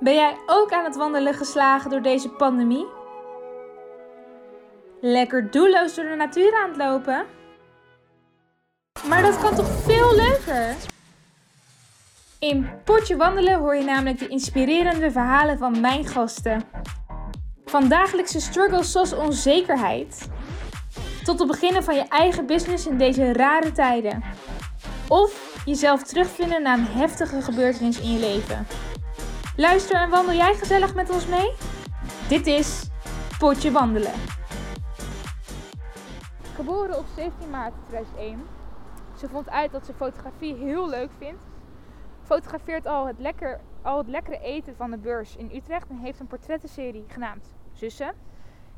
Ben jij ook aan het wandelen geslagen door deze pandemie? Lekker doelloos door de natuur aan het lopen? Maar dat kan toch veel leuker? In Potje Wandelen hoor je namelijk de inspirerende verhalen van mijn gasten. Van dagelijkse struggles zoals onzekerheid, tot het beginnen van je eigen business in deze rare tijden. Of jezelf terugvinden na een heftige gebeurtenis in je leven. Luister en wandel jij gezellig met ons mee? Dit is Potje Wandelen. Geboren op 17 maart 2001. Ze vond uit dat ze fotografie heel leuk vindt. Fotografeert al het, lekker, al het lekkere eten van de beurs in Utrecht en heeft een portrettenserie genaamd Zussen.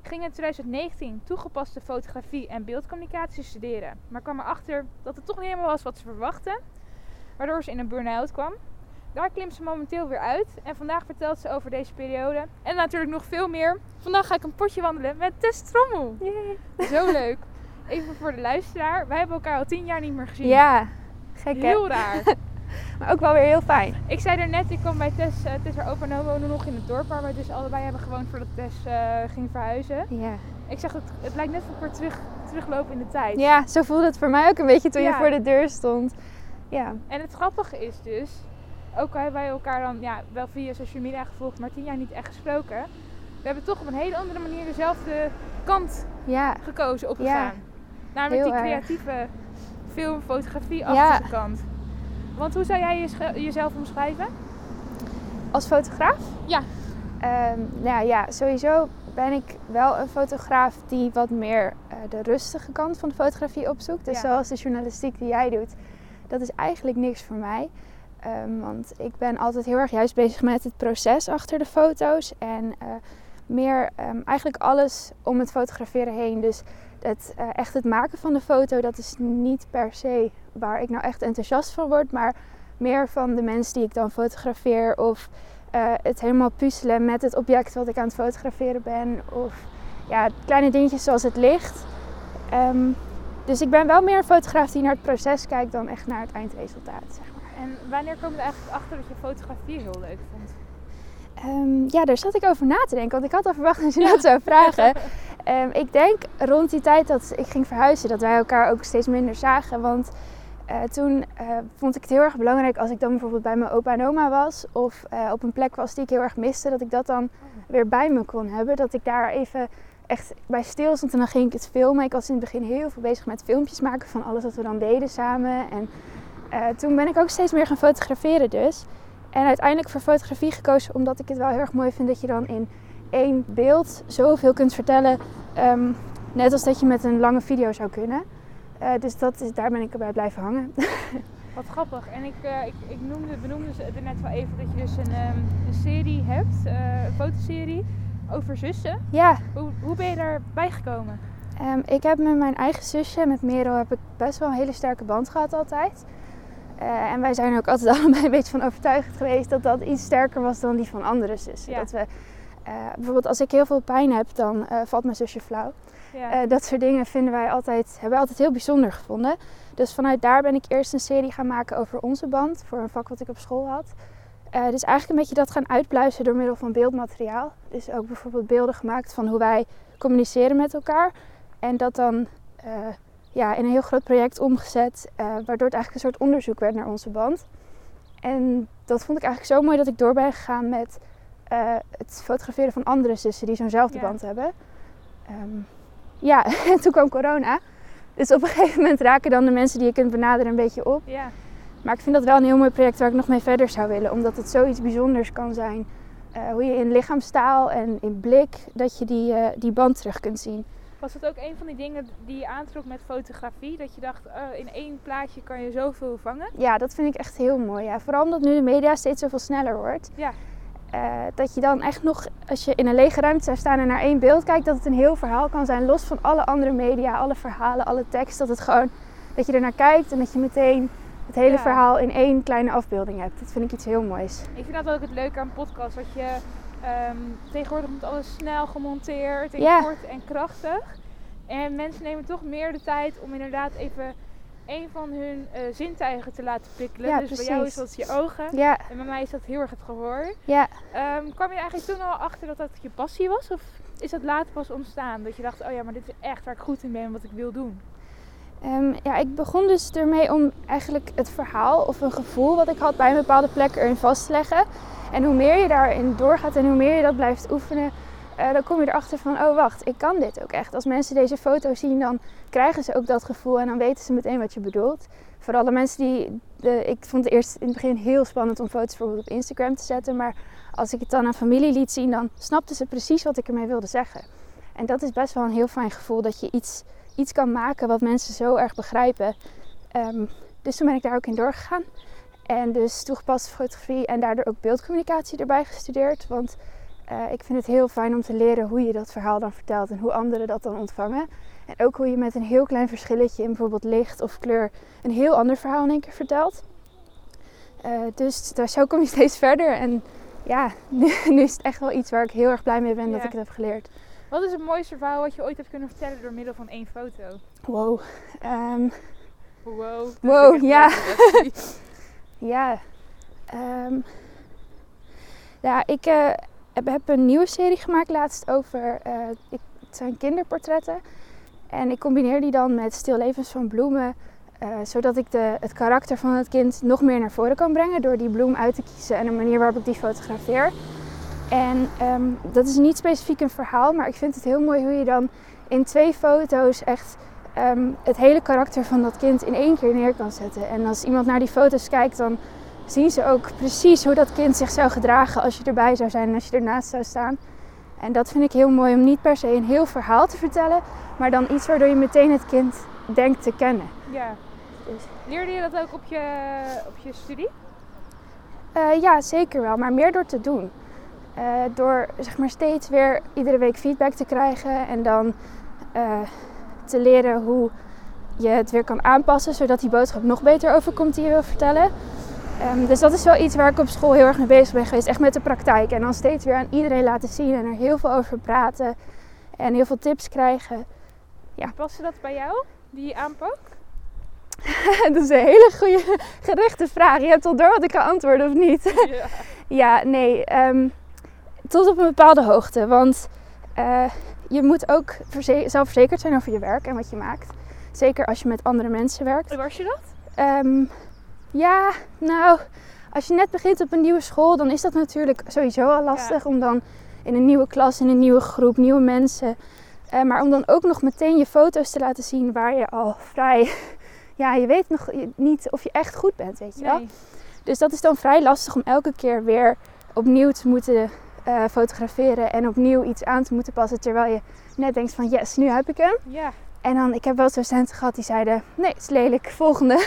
Ging in 2019 toegepaste fotografie en beeldcommunicatie studeren, maar kwam erachter dat het toch niet helemaal was wat ze verwachtte, waardoor ze in een burn-out kwam. Daar klimt ze momenteel weer uit. En vandaag vertelt ze over deze periode. En natuurlijk nog veel meer. Vandaag ga ik een potje wandelen met Tess Trommel. Zo leuk. Even voor de luisteraar. Wij hebben elkaar al tien jaar niet meer gezien. Ja, gek hè? Heel raar. Maar ook wel weer heel fijn. ik zei er net, ik kwam bij Tess. Uh, Tess haar opa en oma wonen nog in het dorp waar wij dus allebei hebben gewoond voordat Tess uh, ging verhuizen. Ja. Ik zeg, het, het lijkt net of ik weer terug, teruglopen in de tijd. ja, zo voelde het voor mij ook een beetje toen Ja. je voor de deur stond. Ja, En het grappige is dus, ook al hebben wij elkaar dan ja, wel via social media gevolgd, maar tien jaar niet echt gesproken. We hebben toch op een hele andere manier dezelfde kant ja, gekozen opgegaan. Namelijk heel die erg. creatieve film, fotografie-achtige Ja. kant. Want hoe zou jij je- jezelf omschrijven? als fotograaf? Ja. Ehm, nou ja, sowieso ben ik wel een fotograaf die wat meer eh, de rustige kant van de fotografie opzoekt. Dus Ja. zoals de journalistiek die jij doet, dat is eigenlijk niks voor mij. Ehm, want ik ben altijd heel erg juist bezig met het proces achter de foto's. En eh, meer ehm, eigenlijk alles om het fotograferen heen. Dus het, eh, echt het maken van de foto, dat is niet per se waar ik nou echt enthousiast van word. Maar meer van de mensen die ik dan fotografeer. Of eh, het helemaal puzzelen met het object wat ik aan het fotograferen ben. Of ja, kleine dingetjes zoals het licht. Ehm, dus ik ben wel meer een fotograaf die naar het proces kijkt dan echt naar het eindresultaat. En wanneer je er eigenlijk achter dat je fotografie heel leuk vond? Ehm, ja, daar zat ik over na te denken, want ik had al verwacht dat je dat zou vragen. Ehm, ik denk rond die tijd dat ik ging verhuizen, dat wij elkaar ook steeds minder zagen. Want eh, toen eh, vond ik het heel erg belangrijk als ik dan bijvoorbeeld bij mijn opa en oma was. Of eh, op een plek was die ik heel erg miste, dat ik dat dan weer bij me kon hebben. Dat ik daar even echt bij stil stond en dan ging ik het filmen. Ik was in het begin heel veel bezig met filmpjes maken van alles wat we dan deden samen. En eh, toen ben ik ook steeds meer gaan fotograferen dus. En uiteindelijk voor fotografie gekozen omdat ik het wel heel erg mooi vind dat je dan in één beeld zoveel kunt vertellen. Ehm, net als dat je met een lange video zou kunnen. Eh, dus dat is, daar ben ik bij blijven hangen. Wat grappig. En ik, eh, ik, ik noemde, benoemde het net wel even dat je dus een, ehm, een serie hebt, een fotoserie over zussen. ja, Hoe, hoe ben je daarbij gekomen? Ehm, ik heb met mijn eigen zusje, met Merel, heb ik best wel een hele sterke band gehad altijd. Eh, en wij zijn er ook altijd allebei een beetje van overtuigd geweest dat dat iets sterker was dan die van andere zussen. Ja. Dat we, eh, bijvoorbeeld als ik heel veel pijn heb, dan eh, valt mijn zusje flauw. Ja. Dat soort dingen vinden wij altijd, hebben wij altijd heel bijzonder gevonden. Dus vanuit daar ben ik eerst een serie gaan maken over onze band, voor een vak wat ik op school had. Dus eigenlijk een beetje dat gaan uitpluizen door middel van beeldmateriaal. Dus ook bijvoorbeeld beelden gemaakt van hoe wij communiceren met elkaar. En dat dan ja, in een heel groot project omgezet, eh, waardoor het eigenlijk een soort onderzoek werd naar onze band. En dat vond ik eigenlijk zo mooi dat ik door ben gegaan met eh, het fotograferen van andere zussen die zo'nzelfde Ja. band hebben. Ehm, ja, en toen kwam corona. Dus op een gegeven moment raken dan de mensen die je kunt benaderen een beetje op. ja. Maar ik vind dat wel een heel mooi project waar ik nog mee verder zou willen. Omdat het zoiets bijzonders kan zijn. Eh, hoe je in lichaamstaal en in blik, dat je die, die band terug kunt zien. Was het ook een van die dingen die je aantrok met fotografie? Dat je dacht, oh, in één plaatje kan je zoveel vangen? Ja, dat vind ik echt heel mooi. Ja. Vooral omdat nu de media steeds zoveel sneller wordt. Ja. Eh, dat je dan echt nog, als je in een lege ruimte zou staan en naar één beeld kijkt, dat het een heel verhaal kan zijn. Los van alle andere media, alle verhalen, alle tekst. Dat het gewoon, dat je er naar kijkt en dat je meteen het hele Ja. verhaal in één kleine afbeelding hebt. Dat vind ik iets heel moois. Ik vind dat ook het leuke aan podcast. Dat je ehm, tegenwoordig moet alles snel gemonteerd en Ja. kort en krachtig. En mensen nemen toch meer de tijd om inderdaad even een van hun uh, zintuigen te laten prikkelen. Ja, dus bij jou is dat je ogen. Ja, En bij mij is dat heel erg het gehoor. ja. Ehm, kwam je eigenlijk toen al achter dat dat je passie was? Of is dat later pas ontstaan? Dat je dacht, oh ja, maar dit is echt waar ik goed in ben en wat ik wil doen. Ehm, ja, ik begon dus ermee om eigenlijk het verhaal of een gevoel wat ik had bij een bepaalde plek erin vast te leggen. En hoe meer je daarin doorgaat en hoe meer je dat blijft oefenen, eh, dan kom je erachter van, oh wacht, ik kan dit ook echt. Als mensen deze foto zien, dan krijgen ze ook dat gevoel en dan weten ze meteen wat je bedoelt. Vooral de mensen die, de, ik vond het eerst in het begin heel spannend om foto's bijvoorbeeld op Instagram te zetten. Maar als ik het dan aan familie liet zien, dan snapten ze precies wat ik ermee wilde zeggen. En dat is best wel een heel fijn gevoel dat je iets, iets kan maken wat mensen zo erg begrijpen. Ehm, dus toen ben ik daar ook in doorgegaan. En dus toegepaste fotografie en daardoor ook beeldcommunicatie erbij gestudeerd. Want eh, ik vind het heel fijn om te leren hoe je dat verhaal dan vertelt en hoe anderen dat dan ontvangen. En ook hoe je met een heel klein verschilletje in bijvoorbeeld licht of kleur een heel ander verhaal in één keer vertelt. Eh, dus daar, zo kom je steeds verder. En ja, nu, nu is het echt wel iets waar ik heel erg blij mee ben dat ik het heb geleerd. Wat is het mooiste verhaal wat je ooit hebt kunnen vertellen door middel van één foto? Wow. Ehm, Wow. Wow, ja. Ja, ehm, ja ik eh, heb, heb een nieuwe serie gemaakt laatst over, eh, ik, het zijn kinderportretten. En ik combineer die dan met stillevens van bloemen, eh, zodat ik de, het karakter van het kind nog meer naar voren kan brengen door die bloem uit te kiezen en de manier waarop ik die fotografeer. En ehm, dat is niet specifiek een verhaal, maar ik vind het heel mooi hoe je dan in twee foto's echt ehm, het hele karakter van dat kind in één keer neer kan zetten. En als iemand naar die foto's kijkt, dan zien ze ook precies hoe dat kind zich zou gedragen als je erbij zou zijn en als je ernaast zou staan. En dat vind ik heel mooi om niet per se een heel verhaal te vertellen, maar dan iets waardoor je meteen het kind denkt te kennen. Ja. Dus- Leerde je dat ook op je, op je studie? Eh, ja, zeker wel, maar meer door te doen. Eh, door zeg maar steeds weer iedere week feedback te krijgen en dan eh, te leren hoe je het weer kan aanpassen, zodat die boodschap nog beter overkomt die je wil vertellen. Ehm, dus dat is wel iets waar ik op school heel erg mee bezig ben geweest, echt met de praktijk. En dan steeds weer aan iedereen laten zien en er heel veel over praten en heel veel tips krijgen. Paste dat bij jou, die aanpak? dat is een hele goede gerichte vraag. Je hebt al door wat ik ga antwoorden of niet? ja. Ja, nee. ehm, tot op een bepaalde hoogte. Want eh, je moet ook verze- zelfverzekerd zijn over je werk en wat je maakt. Zeker als je met andere mensen werkt. Was je dat? Ehm, ja, nou, als je net begint op een nieuwe school, dan is dat natuurlijk sowieso al lastig. Om dan in een nieuwe klas, in een nieuwe groep, nieuwe mensen. eh, maar om dan ook nog meteen je foto's te laten zien waar je al vrij... Ja, je weet nog niet of je echt goed bent, weet je wel. Nee. Dus dat is dan vrij lastig om elke keer weer opnieuw te moeten eh, fotograferen en opnieuw iets aan te moeten passen. Terwijl je net denkt van yes, nu heb ik hem. Ja. En dan, ik heb wel docenten gehad die zeiden, nee, het is lelijk, volgende.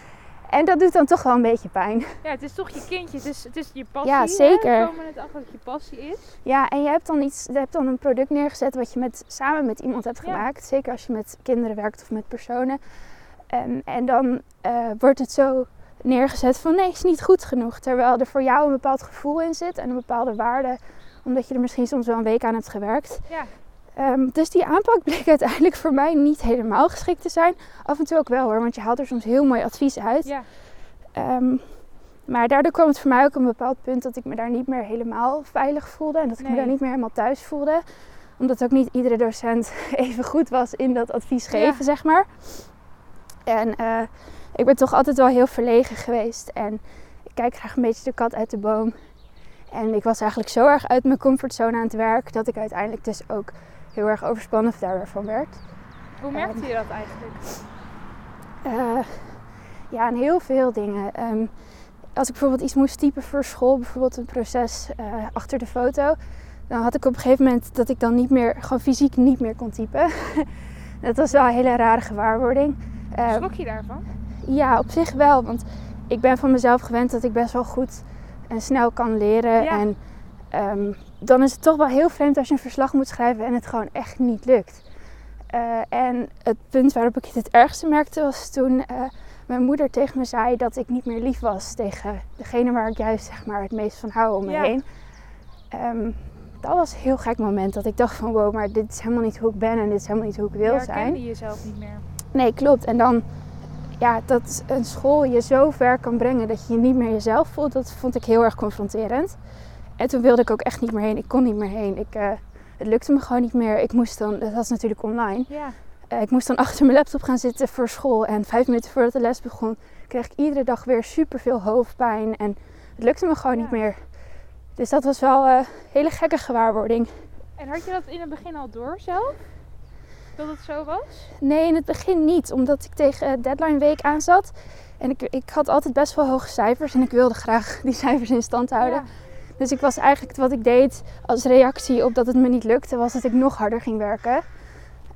en dat doet dan toch wel een beetje pijn. ja, het is toch je kindje. Het is, het is je passie. Ja, hè? zeker. We komen net achter dat het je passie is. Ja, en je hebt dan iets, je hebt dan een product neergezet wat je met, samen met iemand hebt Ja. gemaakt. Zeker als je met kinderen werkt of met personen. En, en dan eh, wordt het zo neergezet van nee, is niet goed genoeg. Terwijl er voor jou een bepaald gevoel in zit en een bepaalde waarde. Omdat je er misschien soms wel een week aan hebt gewerkt. Ja. Ehm, dus die aanpak bleek uiteindelijk voor mij niet helemaal geschikt te zijn. Af en toe ook wel hoor, want je haalt er soms heel mooi advies uit. Ja. Ehm, maar daardoor kwam het voor mij ook een bepaald punt dat ik me daar niet meer helemaal veilig voelde. En dat ik me daar niet meer helemaal thuis voelde. Omdat ook niet iedere docent even goed was in dat advies geven, Ja. zeg maar. En eh, ik ben toch altijd wel heel verlegen geweest. En ik kijk graag een beetje de kat uit de boom. En ik was eigenlijk zo erg uit mijn comfortzone aan het werk... dat ik uiteindelijk dus ook heel erg overspannen daarvan werd. Hoe merkte je dat eigenlijk? Eh, ja, en heel veel dingen. Ehm, als ik bijvoorbeeld iets moest typen voor school, bijvoorbeeld een proces eh, achter de foto, dan had ik op een gegeven moment dat ik dan niet meer, gewoon fysiek niet meer kon typen. dat was wel een hele rare gewaarwording. Eh, Schrok je daarvan? Ja, op zich wel, want ik ben van mezelf gewend dat ik best wel goed en snel kan leren. Ja. En ehm, dan is het toch wel heel vreemd als je een verslag moet schrijven en het gewoon echt niet lukt. Eh, en het punt waarop ik het het ergste merkte was toen eh, mijn moeder tegen me zei dat ik niet meer lief was tegen degene waar ik juist zeg maar, het meest van hou om me Ja. heen. Ehm, dat was een heel gek moment dat ik dacht van wow, maar dit is helemaal niet hoe ik ben en dit is helemaal niet hoe ik wil je zijn. herkende jezelf niet meer. Nee, klopt. En dan ja, dat een school je zo ver kan brengen dat je je niet meer jezelf voelt, dat vond ik heel erg confronterend. En toen wilde ik ook echt niet meer heen. Ik kon niet meer heen. Ik, uh, het lukte me gewoon niet meer. Ik moest dan, dat was natuurlijk online. Ja. Uh, ik moest dan achter mijn laptop gaan zitten voor school. En vijf minuten voordat de les begon, kreeg ik iedere dag weer super veel hoofdpijn. En het lukte me gewoon Ja. niet meer. Dus dat was wel een hele gekke gewaarwording. En had je dat in het begin al door zelf? Dat het zo was? Nee, in het begin niet, omdat ik tegen deadline week aan zat. En ik, ik had altijd best wel hoge cijfers en ik wilde graag die cijfers in stand houden. Ja. Dus ik was eigenlijk wat ik deed als reactie op dat het me niet lukte, was dat ik nog harder ging werken.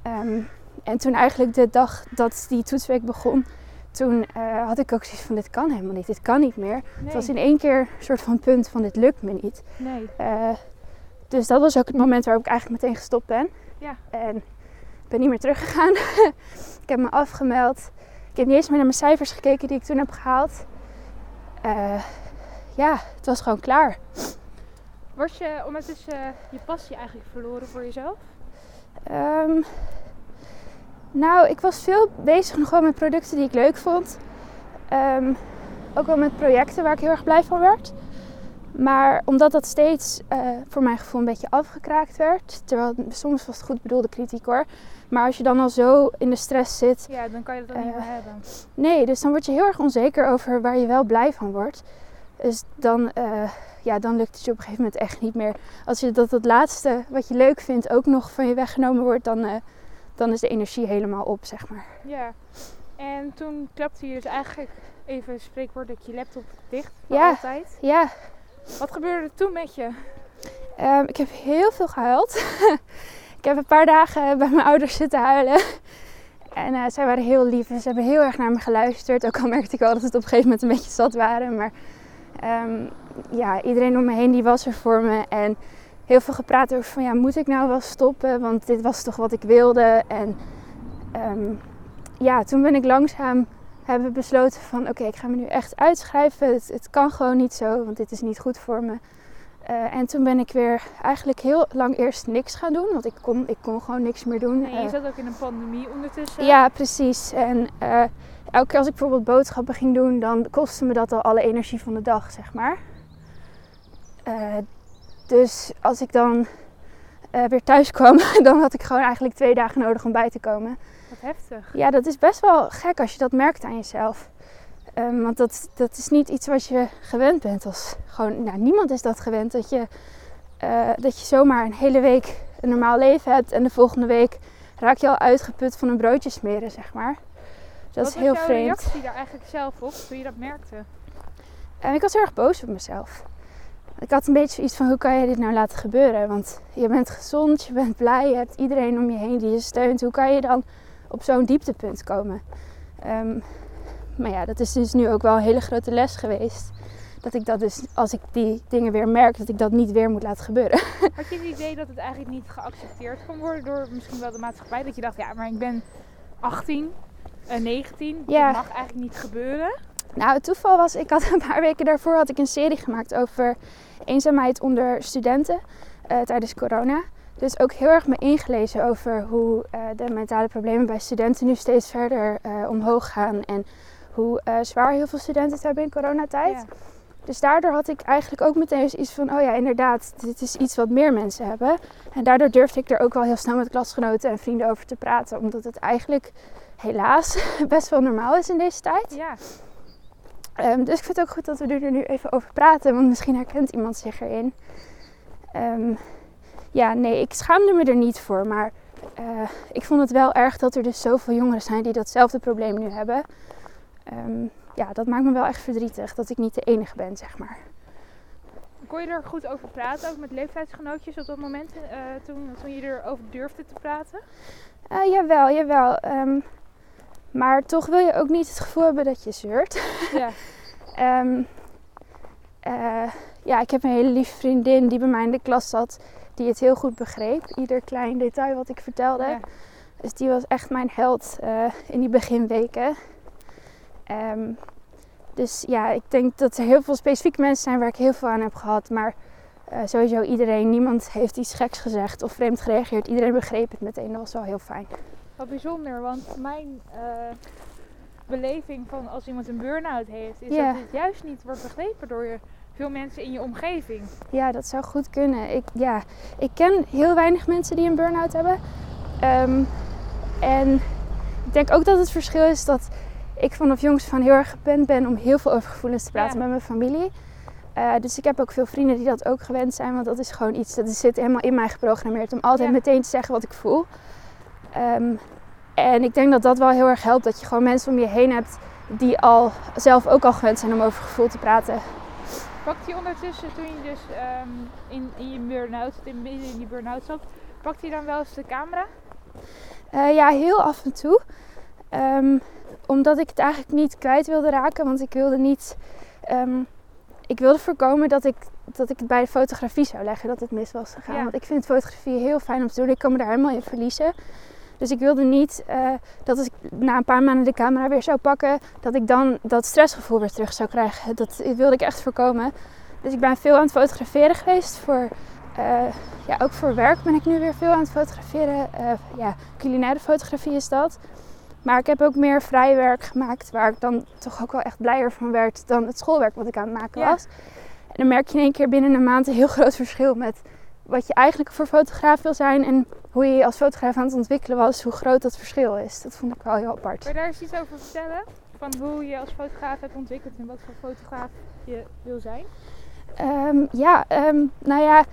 Ehm, en toen eigenlijk de dag dat die toetsweek begon, toen eh, had ik ook zoiets van dit kan helemaal niet, dit kan niet meer. Nee. Het was in één keer een soort van punt van dit lukt me niet. Nee. Eh, dus dat was ook het moment waarop ik eigenlijk meteen gestopt ben. Ja. En ik ben niet meer teruggegaan. ik heb me afgemeld. Ik heb niet eens meer naar mijn cijfers gekeken die ik toen heb gehaald. Eh, ja, het was gewoon klaar. Was je ondertussen je passie eigenlijk verloren voor jezelf? Ehm, nou, ik was veel bezig nog wel met producten die ik leuk vond. Ehm, ook wel met projecten waar ik heel erg blij van werd. Maar omdat dat steeds eh, voor mijn gevoel een beetje afgekraakt werd. Terwijl soms was het goed bedoelde kritiek hoor. Maar als je dan al zo in de stress zit. Ja, dan kan je dat ook niet Eh, meer hebben. Nee, dus dan word je heel erg onzeker over waar je wel blij van wordt. Dus dan, eh, ja, dan lukt het je op een gegeven moment echt niet meer. Als je dat het laatste wat je leuk vindt ook nog van je weggenomen wordt, dan, eh, dan is de energie helemaal op, zeg maar. Ja. En toen klapte je dus eigenlijk even spreekwoordelijk je laptop dicht voor Ja. altijd. Ja, Wat gebeurde er toen met je? ehm, ik heb heel veel gehuild. ik heb een paar dagen bij mijn ouders zitten huilen. En eh, zij waren heel lief ze hebben heel erg naar me geluisterd. Ook al merkte ik wel dat het op een gegeven moment een beetje zat waren. Maar ehm, ja, iedereen om me heen die was er voor me. En heel veel gepraat over van ja, moet ik nou wel stoppen? Want dit was toch wat ik wilde. En ehm, ja, toen ben ik langzaam hebben besloten van oké, ik ga me nu echt uitschrijven. Het kan gewoon niet zo, want dit is niet goed voor me. Eh, en toen ben ik weer eigenlijk heel lang eerst niks gaan doen. Want ik kon, ik kon gewoon niks meer doen. Nee, je Eh, zat ook in een pandemie ondertussen. ja, precies. En eh, elke keer als ik bijvoorbeeld boodschappen ging doen, dan kostte me dat al alle energie van de dag, zeg maar. Dus als ik dan weer thuis kwam, dan had ik gewoon eigenlijk twee dagen nodig om bij te komen. Wat heftig. Ja, dat is best wel gek als je dat merkt aan jezelf. Ehm, want dat, dat is niet iets wat je gewend bent. Als gewoon, nou, niemand is dat gewend. Dat je, eh, dat je zomaar een hele week een normaal leven hebt en de volgende week raak je al uitgeput van een broodje smeren, zeg maar. Dat Wat is was heel jouw vreemd. reactie daar eigenlijk zelf op toen je dat merkte? En ik was heel erg boos op mezelf. Ik had een beetje zoiets van, hoe kan je dit nou laten gebeuren? Want je bent gezond, je bent blij, je hebt iedereen om je heen die je steunt. Hoe kan je dan op zo'n dieptepunt komen? Ehm, maar ja, dat is dus nu ook wel een hele grote les geweest. Dat ik dat dus, als ik die dingen weer merk, dat ik dat niet weer moet laten gebeuren. Had je het idee dat het eigenlijk niet geaccepteerd kon worden door misschien wel de maatschappij? Dat je dacht, ja, maar ik ben 18, eh, 19, Ja. dat mag eigenlijk niet gebeuren. Nou, het toeval was, ik had een paar weken daarvoor had ik een serie gemaakt over eenzaamheid onder studenten eh, tijdens corona. Dus ook heel erg me ingelezen over hoe eh, de mentale problemen bij studenten nu steeds verder eh, omhoog gaan. En hoe eh, zwaar heel veel studenten het hebben in coronatijd. Ja. Dus daardoor had ik eigenlijk ook meteen eens iets van, oh ja, inderdaad, dit is iets wat meer mensen hebben. En daardoor durfde ik er ook wel heel snel met klasgenoten en vrienden over te praten. Omdat het eigenlijk helaas best wel normaal is in deze tijd. ja. Ehm, dus ik vind het ook goed dat we er nu even over praten, want misschien herkent iemand zich erin. Ehm, ja, nee, ik schaamde me er niet voor, maar eh, ik vond het wel erg dat er dus zoveel jongeren zijn die datzelfde probleem nu hebben. Ehm, ja, dat maakt me wel echt verdrietig dat ik niet de enige ben, zeg maar. Kon je er goed over praten, ook met leeftijdsgenootjes op dat moment, eh, toen, toen je erover durfde te praten? Eh, jawel, jawel. ehm, maar toch wil je ook niet het gevoel hebben dat je zeurt. Ja. Ehm, eh, ja, ik heb een hele lieve vriendin die bij mij in de klas zat, die het heel goed begreep. Ieder klein detail wat ik vertelde. Ja. Dus die was echt mijn held in die beginweken. Ehm, dus ja, ik denk dat er heel veel specifieke mensen zijn waar ik heel veel aan heb gehad. Maar eh, sowieso iedereen, niemand heeft iets geks gezegd of vreemd gereageerd. Iedereen begreep het meteen, dat was wel heel fijn. Wat bijzonder, want mijn, eh, beleving van als iemand een burn-out heeft, is dat het juist niet wordt begrepen door je, veel mensen in je omgeving. Ja, dat zou goed kunnen. Ik, ja, ik ken heel weinig mensen die een burn-out hebben. Ehm, en ik denk ook dat het verschil is dat ik vanaf jongs van heel erg gewend ben om heel veel over gevoelens te praten Ja. met mijn familie. Eh, dus ik heb ook veel vrienden die dat ook gewend zijn, want dat is gewoon iets dat zit helemaal in mij geprogrammeerd om altijd Ja. meteen te zeggen wat ik voel. Ehm, en ik denk dat dat wel heel erg helpt, dat je gewoon mensen om je heen hebt die al zelf ook al gewend zijn om over gevoel te praten. Pakte je ondertussen, toen je dus ehm, in, in je burn-out, in, midden in die burn-out zat, pakte je dan wel eens de camera? Eh, ja, heel af en toe. Ehm, omdat ik het eigenlijk niet kwijt wilde raken. Want ik wilde niet. ehm, ik wilde voorkomen dat ik, dat ik het bij de fotografie zou leggen dat het mis was gegaan. Ja. Want ik vind fotografie heel fijn om te doen. Ik kan me daar helemaal in verliezen. Dus ik wilde niet eh, dat als ik na een paar maanden de camera weer zou pakken, dat ik dan dat stressgevoel weer terug zou krijgen. Dat wilde ik echt voorkomen. Dus ik ben veel aan het fotograferen geweest. Voor, eh, ja, ook voor werk ben ik nu weer veel aan het fotograferen. Eh, ja, culinaire fotografie is dat. Maar ik heb ook meer vrij werk gemaakt, waar ik dan toch ook wel echt blijer van werd dan het schoolwerk wat ik aan het maken Ja. was. En dan merk je in één keer binnen een maand een heel groot verschil met wat je eigenlijk voor fotograaf wil zijn en hoe je je als fotograaf aan het ontwikkelen was, hoe groot dat verschil is. Dat vond ik wel heel apart. Kun je daar eens iets over vertellen? Van hoe je als fotograaf hebt ontwikkeld en wat voor fotograaf je wil zijn? Ehm, ja, ehm, nou ja,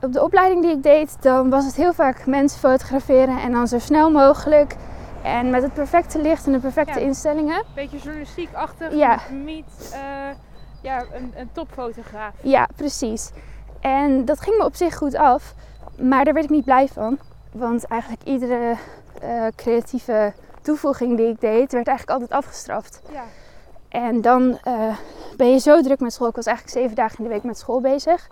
op de opleiding die ik deed, dan was het heel vaak mensen fotograferen en dan zo snel mogelijk. En met het perfecte licht en de perfecte Ja. instellingen. Beetje journalistiek-achtig, Ja. niet eh, ja, een, een topfotograaf. Ja, precies. En dat ging me op zich goed af, maar daar werd ik niet blij van. Want eigenlijk iedere eh, creatieve toevoeging die ik deed, werd eigenlijk altijd afgestraft. Ja. En dan eh, ben je zo druk met school. Ik was eigenlijk zeven dagen in de week met school bezig.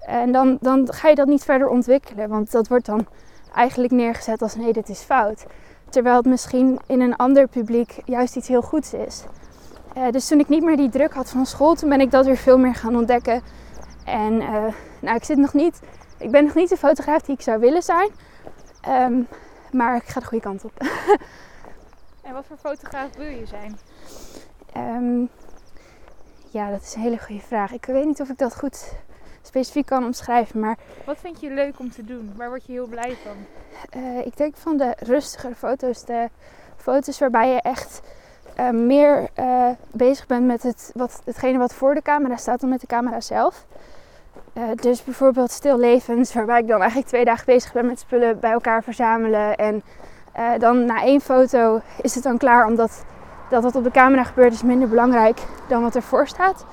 En dan, dan ga je dat niet verder ontwikkelen. Want dat wordt dan eigenlijk neergezet als nee, dit is fout. Terwijl het misschien in een ander publiek juist iets heel goeds is. Eh, dus toen ik niet meer die druk had van school, toen ben ik dat weer veel meer gaan ontdekken. En eh, nou, ik zit nog niet. Ik ben nog niet de fotograaf die ik zou willen zijn. Ehm, maar ik ga de goede kant op. En wat voor fotograaf wil je zijn? Ehm, ja, dat is een hele goede vraag. Ik weet niet of ik dat goed specifiek kan omschrijven. Maar Wat vind je leuk om te doen? Waar word je heel blij van? eh, ik denk van de rustigere foto's. De foto's waarbij je echt eh, meer eh, bezig bent met het, wat, hetgene wat voor de camera staat dan met de camera zelf. Dus bijvoorbeeld stillevens, waarbij ik dan eigenlijk twee dagen bezig ben met spullen bij elkaar verzamelen. En dan na één foto is het dan klaar, omdat dat wat op de camera gebeurt is minder belangrijk dan wat ervoor staat.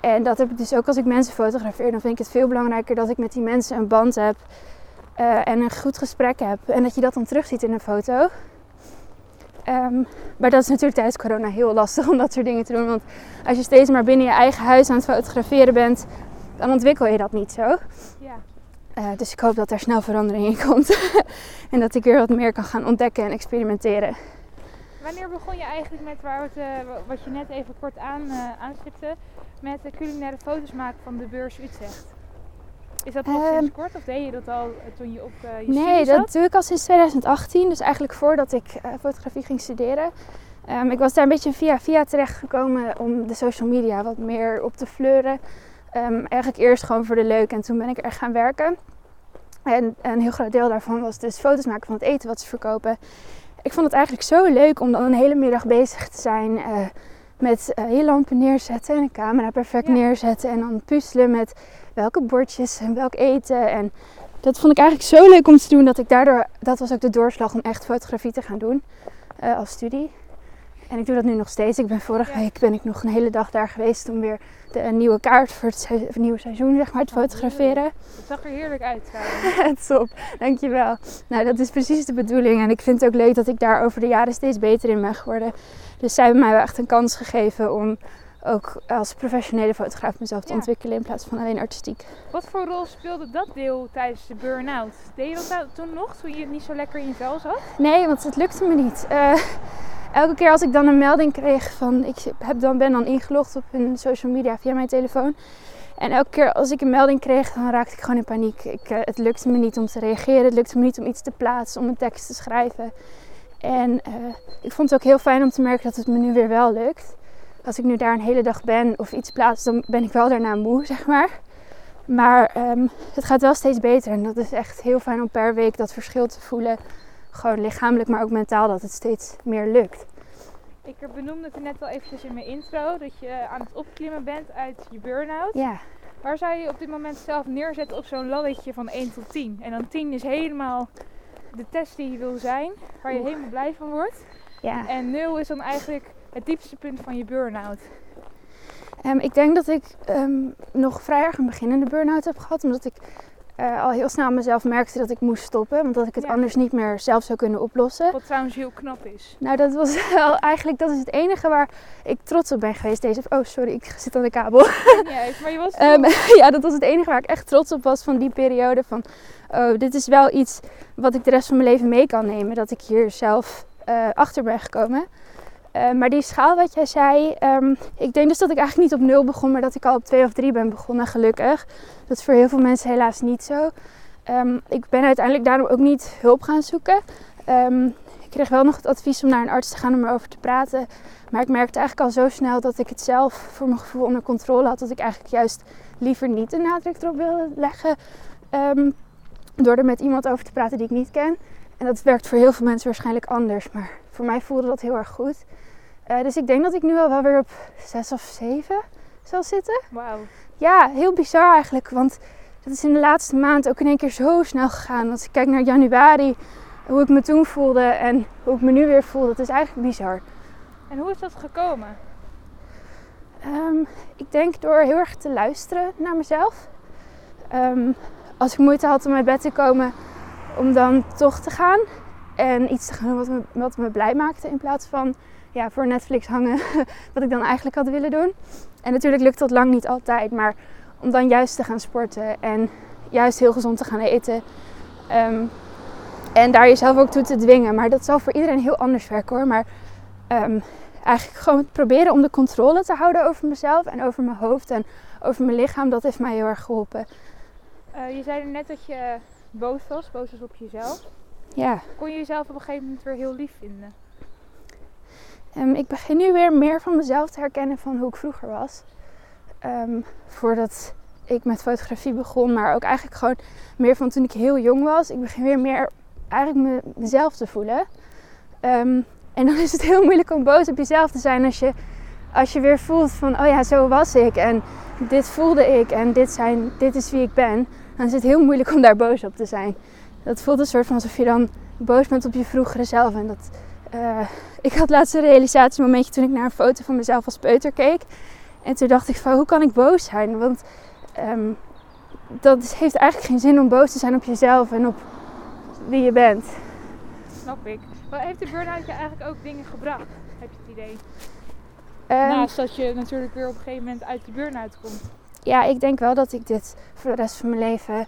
En dat heb ik dus ook als ik mensen fotografeer. Dan vind ik het veel belangrijker dat ik met die mensen een band heb eh, en een goed gesprek heb. En dat je dat dan terugziet in een foto. Ehm, maar dat is natuurlijk tijdens corona heel lastig om dat soort dingen te doen. Want als je steeds maar binnen je eigen huis aan het fotograferen bent, dan ontwikkel je dat niet zo. Ja. Eh, dus ik hoop dat er snel verandering in komt. en dat ik weer wat meer kan gaan ontdekken en experimenteren. Wanneer begon je eigenlijk met waar het, eh, wa- wat je net even kort aan, aanstipte, met de culinaire foto's maken van de beurs Utrecht? Is dat nog Ehm, sinds kort of deed je dat al eh, toen je op eh, je Nee, studie dat zat? doe ik al sinds 2018. Dus eigenlijk voordat ik eh, fotografie ging studeren. Ehm, ik was daar een beetje via via terecht gekomen om de social media wat meer op te fleuren. Ehm, eigenlijk eerst gewoon voor de leuk en toen ben ik er gaan werken. En een heel groot deel daarvan was dus foto's maken van het eten wat ze verkopen. Ik vond het eigenlijk zo leuk om dan een hele middag bezig te zijn met eh, je lampen neerzetten en een camera perfect Ja. neerzetten. En dan puzzelen met welke bordjes en welk eten. En dat vond ik eigenlijk zo leuk om te doen dat ik daardoor, dat was ook de doorslag om echt fotografie te gaan doen eh, als studie. En ik doe dat nu nog steeds. Ik ben vorige Ja. week ben ik nog een hele dag daar geweest om weer de een nieuwe kaart voor het, nieuwe seizoen zeg maar, te Oh, fotograferen. Het zag er heerlijk uit. Top, dankjewel. Nou, dat is precies de bedoeling. En ik vind het ook leuk dat ik daar over de jaren steeds beter in ben geworden. Dus zij hebben mij wel echt een kans gegeven om ook als professionele fotograaf mezelf te Ja. ontwikkelen in plaats van alleen artistiek. Wat voor rol speelde dat deel tijdens de burn-out? Deed je dat nou toen nog, toen je niet zo lekker in je vel zat? Nee, want het lukte me niet. Eh, elke keer als ik dan een melding kreeg van ik heb dan, ben dan ingelogd op hun social media via mijn telefoon. En elke keer als ik een melding kreeg, dan raakte ik gewoon in paniek. Ik, eh, het lukte me niet om te reageren, het lukte me niet om iets te plaatsen, om een tekst te schrijven. En eh, ik vond het ook heel fijn om te merken dat het me nu weer wel lukt. Als ik nu daar een hele dag ben of iets plaats, dan ben ik wel daarna moe, zeg maar. Maar ehm, het gaat wel steeds beter en dat is echt heel fijn om per week dat verschil te voelen. Gewoon lichamelijk, maar ook mentaal, dat het steeds meer lukt. Ik benoemde het net al eventjes in mijn intro, dat je aan het opklimmen bent uit je burn-out. Ja. Waar zou je op dit moment zelf neerzetten op zo'n laddertje van 1 tot 10? En dan 10 is helemaal de test die je wil zijn, waar je Oeh. helemaal blij van wordt. ja. En 0 is dan eigenlijk het diepste punt van je burn-out. Ehm, ik denk dat ik ehm, nog vrij erg een beginnende burn-out heb gehad. Omdat ik eh, al heel snel aan mezelf merkte dat ik moest stoppen. Want dat ik het Ja. anders niet meer zelf zou kunnen oplossen. Wat trouwens heel knap is. Nou, dat was wel eigenlijk dat is het enige waar ik trots op ben geweest. Deze, oh, sorry, ik zit aan de kabel. Uit, maar je was Ehm, ja, dat was het enige waar ik echt trots op was van die periode. Van, oh, dit is wel iets wat ik de rest van mijn leven mee kan nemen. Dat ik hier zelf eh, achter ben gekomen. Eh, maar die schaal wat jij zei, ehm, ik denk dus dat ik eigenlijk niet op nul begon, maar dat ik al op twee of drie ben begonnen, gelukkig. Dat is voor heel veel mensen helaas niet zo. Ehm, ik ben uiteindelijk daarom ook niet hulp gaan zoeken. Ehm, ik kreeg wel nog het advies om naar een arts te gaan om erover te praten. Maar ik merkte eigenlijk al zo snel dat ik het zelf voor mijn gevoel onder controle had. Dat ik eigenlijk juist liever niet de nadruk erop wilde leggen. door er met iemand over te praten die ik niet ken. En dat werkt voor heel veel mensen waarschijnlijk anders. Maar voor mij voelde dat heel erg goed. Eh, dus ik denk dat ik nu al wel weer op zes of zeven zal zitten. Wauw. Ja, heel bizar eigenlijk. Want dat is in de laatste maand ook in één keer zo snel gegaan. Als ik kijk naar januari, hoe ik me toen voelde en hoe ik me nu weer voel, dat is eigenlijk bizar. En hoe is dat gekomen? Ehm, ik denk door heel erg te luisteren naar mezelf. Ehm, als ik moeite had om uit bed te komen, om dan toch te gaan. En iets te gaan doen wat me, wat me blij maakte. In plaats van ja, voor Netflix hangen, wat ik dan eigenlijk had willen doen. En natuurlijk lukt dat lang niet altijd. Maar om dan juist te gaan sporten en juist heel gezond te gaan eten. Ehm, en daar jezelf ook toe te dwingen. Maar dat zal voor iedereen heel anders werken hoor. Maar ehm, eigenlijk gewoon proberen om de controle te houden over mezelf en over mijn hoofd en over mijn lichaam. Dat heeft mij heel erg geholpen. Eh, je zei net dat je boos was, boos was op jezelf. Ja, Kon je jezelf op een gegeven moment weer heel lief vinden? Ehm, ik begin nu weer meer van mezelf te herkennen van hoe ik vroeger was. Ehm, voordat ik met fotografie begon, maar ook eigenlijk gewoon meer van toen ik heel jong was. Ik begin weer meer eigenlijk me- mezelf te voelen. Ehm, en dan is het heel moeilijk om boos op jezelf te zijn als je, als je weer voelt van, oh ja, zo was ik en dit voelde ik en dit, zijn, dit is wie ik ben. Dan is het heel moeilijk om daar boos op te zijn. Dat voelt een soort van alsof je dan boos bent op je vroegere zelf. En dat, eh, ik had laatst een realisatiemomentje toen ik naar een foto van mezelf als peuter keek. En toen dacht ik van, hoe kan ik boos zijn? Want ehm, dat heeft eigenlijk geen zin om boos te zijn op jezelf en op wie je bent. Snap ik. Maar heeft de burn-out je eigenlijk ook dingen gebracht? Heb je het idee? Ehm, Naast dat je natuurlijk weer op een gegeven moment uit de burn-out komt. ja, ik denk wel dat ik dit voor de rest van mijn leven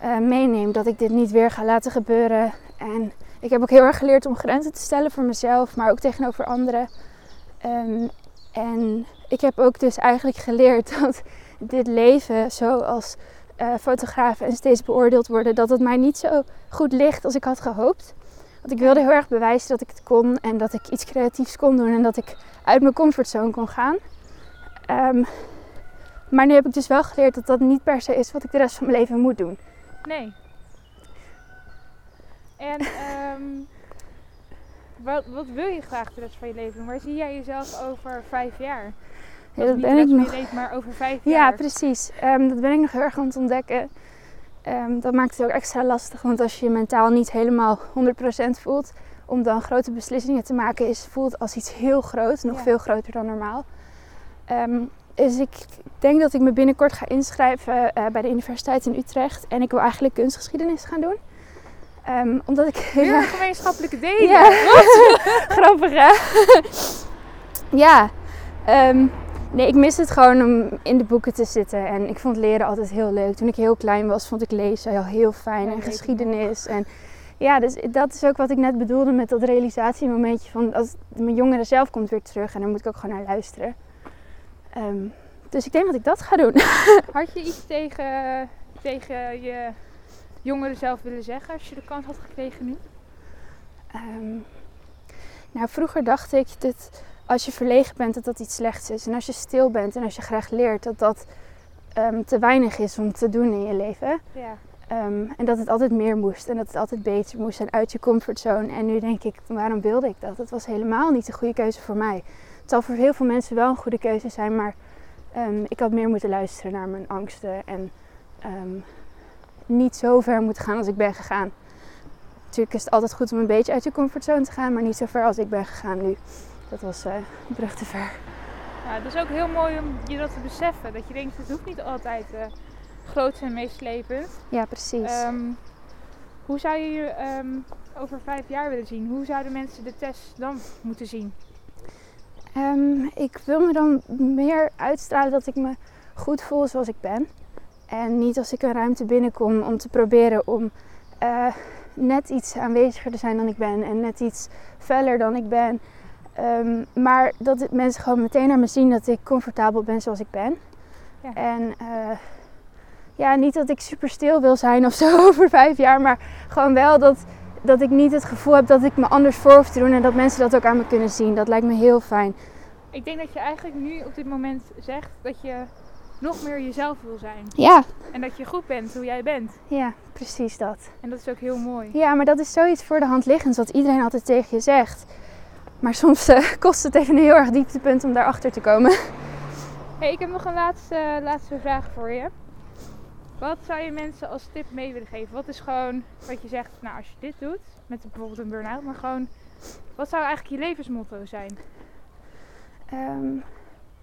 eh, meeneem. Dat ik dit niet weer ga laten gebeuren. En ik heb ook heel erg geleerd om grenzen te stellen voor mezelf, maar ook tegenover anderen. Ehm, en ik heb ook dus eigenlijk geleerd dat dit leven, zoals eh fotografen en steeds beoordeeld worden, dat het mij niet zo goed ligt als ik had gehoopt. Want ik wilde heel erg bewijzen dat ik het kon en dat ik iets creatiefs kon doen en dat ik uit mijn comfortzone kon gaan. Ehm, maar nu heb ik dus wel geleerd dat dat niet per se is wat ik de rest van mijn leven moet doen. Nee. En ehm, wat, wat wil je graag de rest van je leven doen? Waar zie jij jezelf over vijf jaar? Ja, dat niet ben ik nog. je leven, maar over vijf Ja, jaar. precies. Ehm, dat ben ik nog heel erg aan het ontdekken. Ehm, dat maakt het ook extra lastig, want als je je mentaal niet helemaal 100% voelt, om dan grote beslissingen te maken, is, voelt als iets heel groot, nog Ja. veel groter dan normaal. Dus ik denk dat ik me binnenkort ga inschrijven eh, bij de Universiteit in Utrecht en ik wil eigenlijk kunstgeschiedenis gaan doen. Ehm, omdat ik Weer ja, een gemeenschappelijke delen. Ja, grappig hè? ja, ehm, nee, ik mis het gewoon om in de boeken te zitten. En ik vond leren altijd heel leuk. Toen ik heel klein was, vond ik lezen al heel fijn. En geschiedenis. En ja, dus dat is ook wat ik net bedoelde met dat realisatiemomentje. Van als mijn jongere zelf komt weer terug en dan moet ik ook gewoon naar luisteren. Ehm, dus ik denk dat ik dat ga doen. Had je iets tegen, tegen je jongeren zelf willen zeggen als je de kans had gekregen nu? Ehm, Nou, vroeger dacht ik dat als je verlegen bent, dat dat iets slechts is. En als je stil bent en als je graag leert, dat dat ehm, te weinig is om te doen in je leven. Ja. Ehm, en dat het altijd meer moest en dat het altijd beter moest en uit je comfortzone. En nu denk ik, waarom wilde ik dat? Het was helemaal niet de goede keuze voor mij. Het zal voor heel veel mensen wel een goede keuze zijn, maar ik had meer moeten luisteren naar mijn angsten en niet zo ver moeten gaan als ik ben gegaan. Natuurlijk is het altijd goed om een beetje uit je comfortzone te gaan, maar niet zo ver als ik ben gegaan nu. Dat was uh, een brug te ver. Ja, het is ook heel mooi om je dat te beseffen. Dat je denkt, het hoeft niet altijd uh, groot en meeslepend. Ja, precies. Um, hoe zou je je um, over vijf jaar willen zien? Hoe zouden mensen de test dan moeten zien? Um, ik wil me dan meer uitstralen dat ik me goed voel zoals ik ben. En niet als ik een ruimte binnenkom om te proberen om uh, net iets aanweziger te zijn dan ik ben en net iets feller dan ik ben. Um, maar dat mensen gewoon meteen naar me zien dat ik comfortabel ben zoals ik ben. Ja. En uh, ja, niet dat ik super stil wil zijn of zo over vijf jaar, maar gewoon wel dat, dat ik niet het gevoel heb dat ik me anders voor hoef te doen en dat mensen dat ook aan me kunnen zien. Dat lijkt me heel fijn. Ik denk dat je eigenlijk nu op dit moment zegt dat je nog meer jezelf wil zijn. Ja. En dat je goed bent hoe jij bent. Ja, precies dat. En dat is ook heel mooi. Ja, maar dat is zoiets voor de hand liggend wat iedereen altijd tegen je zegt. Maar soms uh, kost het even een heel erg dieptepunt om daarachter te komen. Hey, ik heb nog een laatste, laatste vraag voor je. Wat zou je mensen als tip mee willen geven? Wat is gewoon wat je zegt, nou als je dit doet, met bijvoorbeeld een burn-out, maar gewoon, wat zou eigenlijk je levensmotto zijn? Um,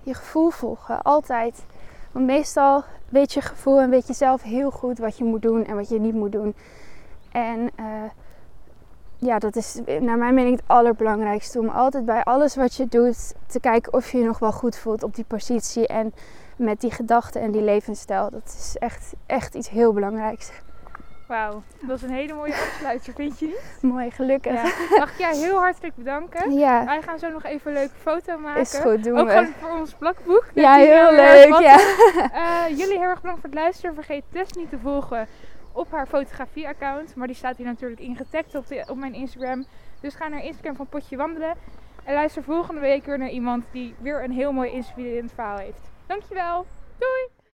je gevoel volgen, altijd. Want meestal weet je gevoel en weet je zelf heel goed wat je moet doen en wat je niet moet doen. En uh, ja, dat is naar mijn mening het allerbelangrijkste. Om altijd bij alles wat je doet te kijken of je je nog wel goed voelt op die positie. En met die gedachten en die levensstijl. Dat is echt, echt iets heel belangrijks. Wauw, dat is een hele mooie afsluiter, vind je niet? Mooi, gelukkig. Ja. Mag ik jou heel hartelijk bedanken? Ja. Wij gaan zo nog even een leuke foto maken. Is goed, doen Ook we. gewoon voor ons plakboek. Ja, heel leuk. Ja. Uh, jullie heel erg bedankt voor het luisteren. Vergeet Tess niet te volgen op haar fotografie-account. Maar die staat hier natuurlijk ingetagd op, de, op mijn Instagram. Dus ga naar Instagram van Potje Wandelen. En luister volgende week weer naar iemand die weer een heel mooi inspirerend verhaal heeft. Dankjewel. Doei!